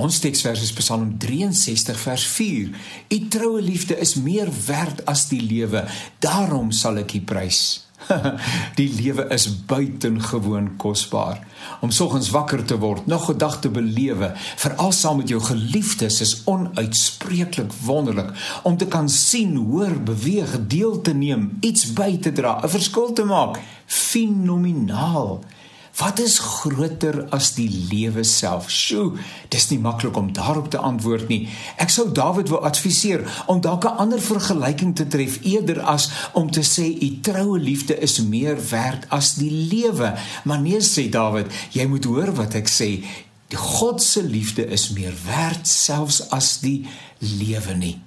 Ons teksvers is Psalm 63 vers 4. U troue liefde is meer werd as die lewe, daarom sal ek U prys. die lewe is buitengewoon kosbaar. Om soggens wakker te word, nog 'n dag te belewe, veral saam met jou geliefdes is onuitspreeklik wonderlik. Om te kan sien, hoor, beweeg, deel te neem, iets by te dra, 'n verskil te maak, fenomenaal. Wat is groter as die lewe self? Sjoe, dis nie maklik om daarop te antwoord nie. Ek sou Dawid wou adviseer om dalk 'n ander vergelyking te tref eerder as om te sê u troue liefde is meer werd as die lewe. Maar nee sê Dawid, jy moet hoor wat ek sê. Die God se liefde is meer werd selfs as die lewe nie.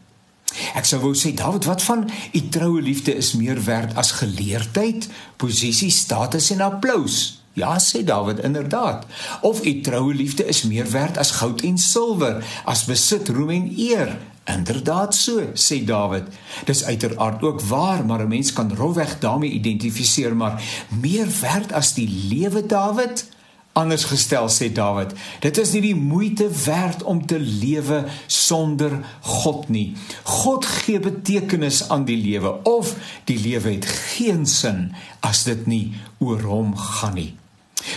Ek sou wou sê Dawid, wat van u troue liefde is meer werd as geleerdheid, posisie, status en applous? Ja, sê Dawid, inderdaad. Of u troue liefde is meer werd as goud en silwer, as besit, roem en eer. Inderdaad so, sê Dawid. Dis uiteraard ook waar, maar 'n mens kan rofweg daarmee identifiseer, maar meer werd as die lewe Dawid? Anders gestel sê Dawid, dit is nie die moeite werd om te lewe sonder God nie. God gee betekenis aan die lewe of die lewe het geen sin as dit nie oor hom gaan nie.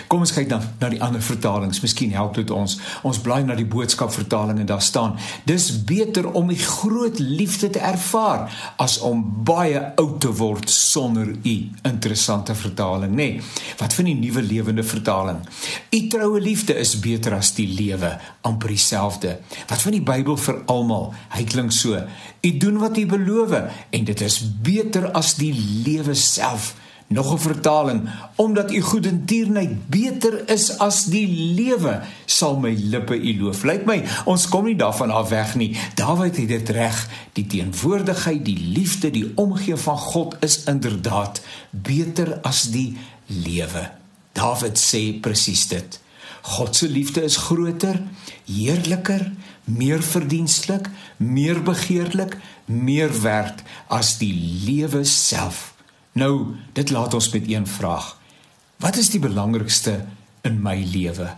Kom ons kyk dan na die ander vertalings. Miskien help dit ons. Ons blaai na die boodskap vertaling en daar staan: Dis beter om die groot liefde te ervaar as om baie oud te word sonder U. Interessante vertaling, nê? Nee. Wat van die nuwe lewende vertaling? U troue liefde is beter as die lewe, amper dieselfde. Wat van die Bybel vir almal? Hy klink so: U doen wat U beloof en dit is beter as die lewe self. Nog 'n vertaling: Omdat u goedertierenheid beter is as die lewe, sal my lippe u loof. Lyk my, ons kom nie daarvan af weg nie. Dawid het dit reg. Die teenwoordigheid, die liefde, die omgee van God is inderdaad beter as die lewe. Dawid sê presies dit. God se liefde is groter, heerliker, meer verdienstelik, meer begeerlik, meer werd as die lewe self. Nou, dit laat ons met een vraag. Wat is die belangrikste in my lewe?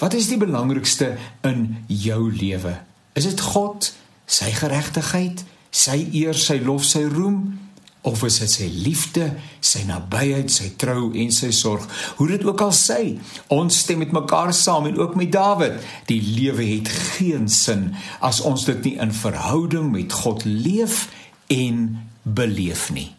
Wat is die belangrikste in jou lewe? Is dit God, sy geregtigheid, sy eer, sy lof, sy roem? Of is dit sy liefde, sy nabyheid, sy trou en sy sorg? Hoe dit ook al sê, ons stem met mekaar saam en ook met Dawid. Die lewe het geen sin as ons dit nie in verhouding met God leef en beleef nie.